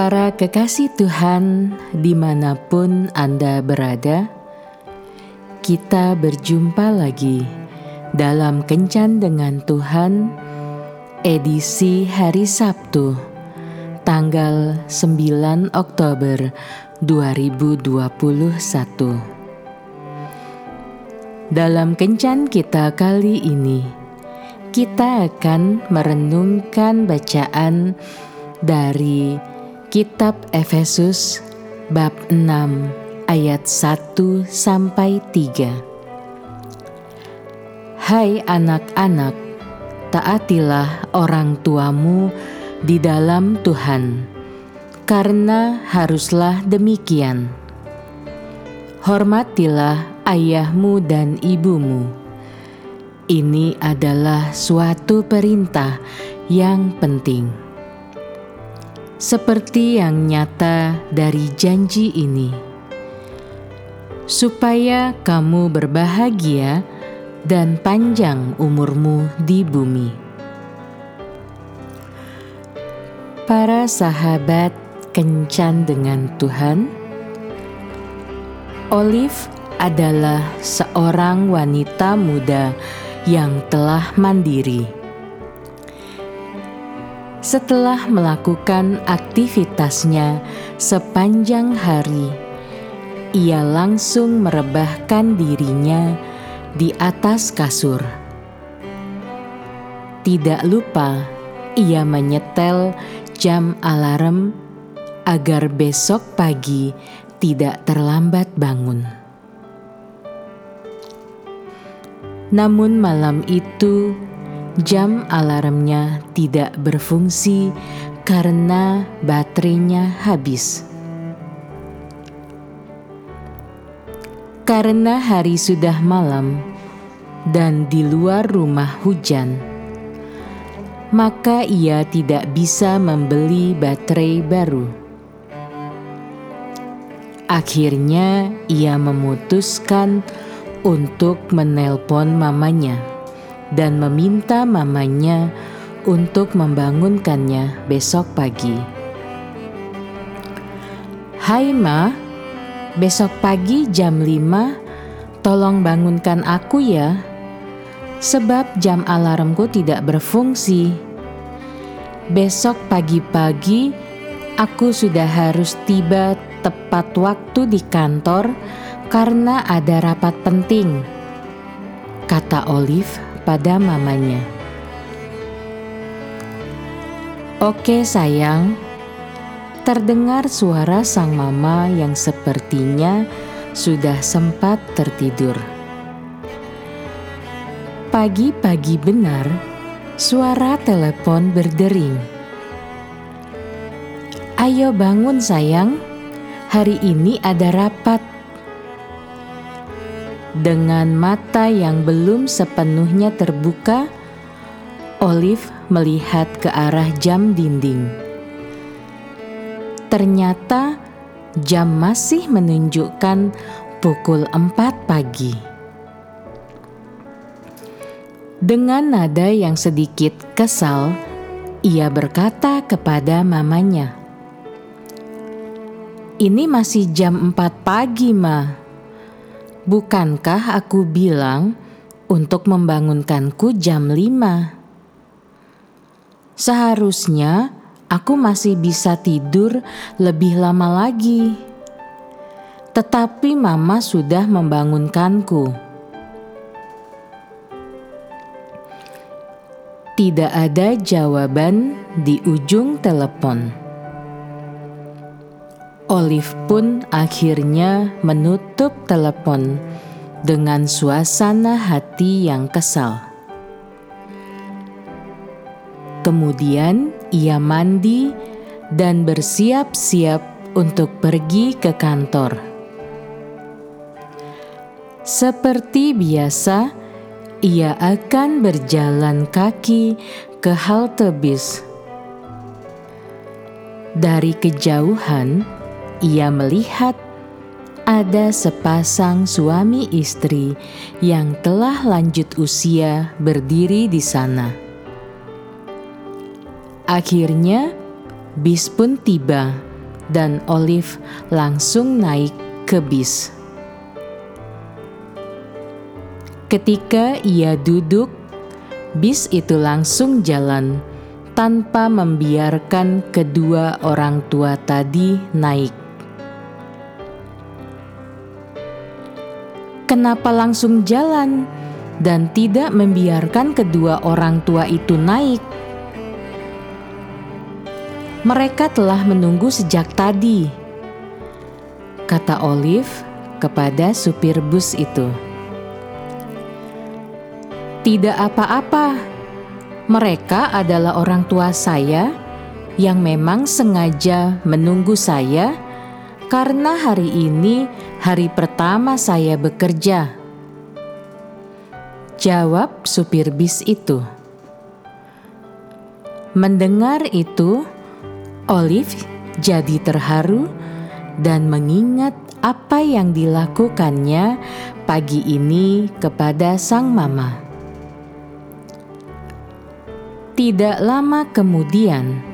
Para kekasih Tuhan, di mana pun Anda berada, kita berjumpa lagi dalam Kencan dengan Tuhan, edisi hari Sabtu, tanggal 9 Oktober 2021. Dalam Kencan kita kali ini, kita akan merenungkan bacaan dari Kitab Efesus bab 6 ayat 1 sampai 3. Hai anak-anak, taatilah orang tuamu di dalam Tuhan, karena haruslah demikian. Hormatilah ayahmu dan ibumu. Ini adalah suatu perintah yang penting seperti yang nyata dari janji ini, supaya kamu berbahagia dan panjang umurmu di bumi. Para sahabat kencan dengan Tuhan, Olive adalah seorang wanita muda yang telah mandiri setelah melakukan aktivitasnya sepanjang hari, ia langsung merebahkan dirinya di atas kasur. Tidak lupa, ia menyetel jam alarm agar besok pagi tidak terlambat bangun. Namun, malam itu jam alarmnya tidak berfungsi karena baterainya habis. Karena hari sudah malam dan di luar rumah hujan, maka ia tidak bisa membeli baterai baru. Akhirnya, ia memutuskan untuk menelpon mamanya dan meminta mamanya untuk membangunkannya besok pagi. Hai ma, besok pagi jam 5 tolong bangunkan aku ya. Sebab jam alarmku tidak berfungsi. Besok pagi-pagi aku sudah harus tiba tepat waktu di kantor karena ada rapat penting. Kata Olive pada mamanya. Oke sayang, terdengar suara sang mama yang sepertinya sudah sempat tertidur. Pagi-pagi benar, suara telepon berdering. Ayo bangun sayang, hari ini ada rapat dengan mata yang belum sepenuhnya terbuka, Olive melihat ke arah jam dinding. Ternyata jam masih menunjukkan pukul 4 pagi. Dengan nada yang sedikit kesal, ia berkata kepada mamanya, "Ini masih jam 4 pagi, Ma." Bukankah aku bilang untuk membangunkanku jam 5? Seharusnya aku masih bisa tidur lebih lama lagi. Tetapi mama sudah membangunkanku. Tidak ada jawaban di ujung telepon. Olive pun akhirnya menutup telepon dengan suasana hati yang kesal. Kemudian ia mandi dan bersiap-siap untuk pergi ke kantor. Seperti biasa, ia akan berjalan kaki ke halte bis. Dari kejauhan, ia melihat ada sepasang suami istri yang telah lanjut usia berdiri di sana. Akhirnya, bis pun tiba dan Olive langsung naik ke bis. Ketika ia duduk, bis itu langsung jalan tanpa membiarkan kedua orang tua tadi naik. Kenapa langsung jalan dan tidak membiarkan kedua orang tua itu naik? Mereka telah menunggu sejak tadi, kata Olive kepada supir bus itu. Tidak apa-apa. Mereka adalah orang tua saya yang memang sengaja menunggu saya karena hari ini hari pertama saya bekerja. Jawab supir bis itu. Mendengar itu, Olive jadi terharu dan mengingat apa yang dilakukannya pagi ini kepada sang mama. Tidak lama kemudian,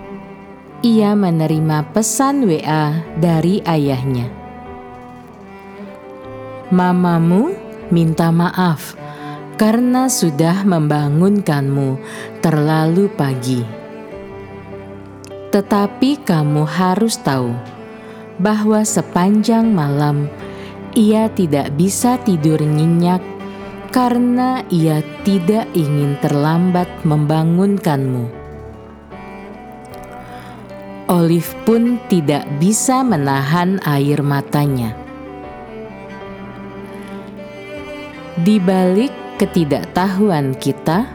ia menerima pesan WA dari ayahnya. Mamamu minta maaf karena sudah membangunkanmu terlalu pagi. Tetapi kamu harus tahu bahwa sepanjang malam ia tidak bisa tidur nyenyak karena ia tidak ingin terlambat membangunkanmu. Olive pun tidak bisa menahan air matanya. Di balik ketidaktahuan kita,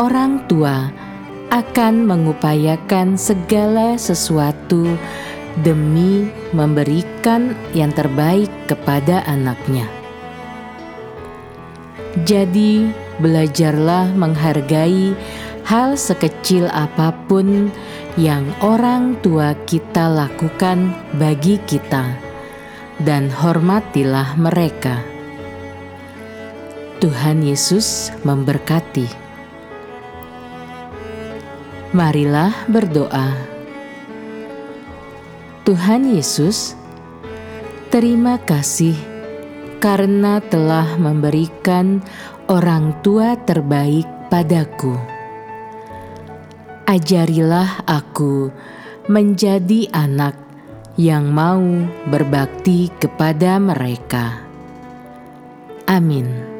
orang tua akan mengupayakan segala sesuatu demi memberikan yang terbaik kepada anaknya. Jadi, belajarlah menghargai hal sekecil apa pun yang orang tua kita lakukan bagi kita, dan hormatilah mereka. Tuhan Yesus memberkati. Marilah berdoa. Tuhan Yesus, terima kasih karena telah memberikan orang tua terbaik padaku. Ajarilah aku menjadi anak yang mau berbakti kepada mereka. Amin.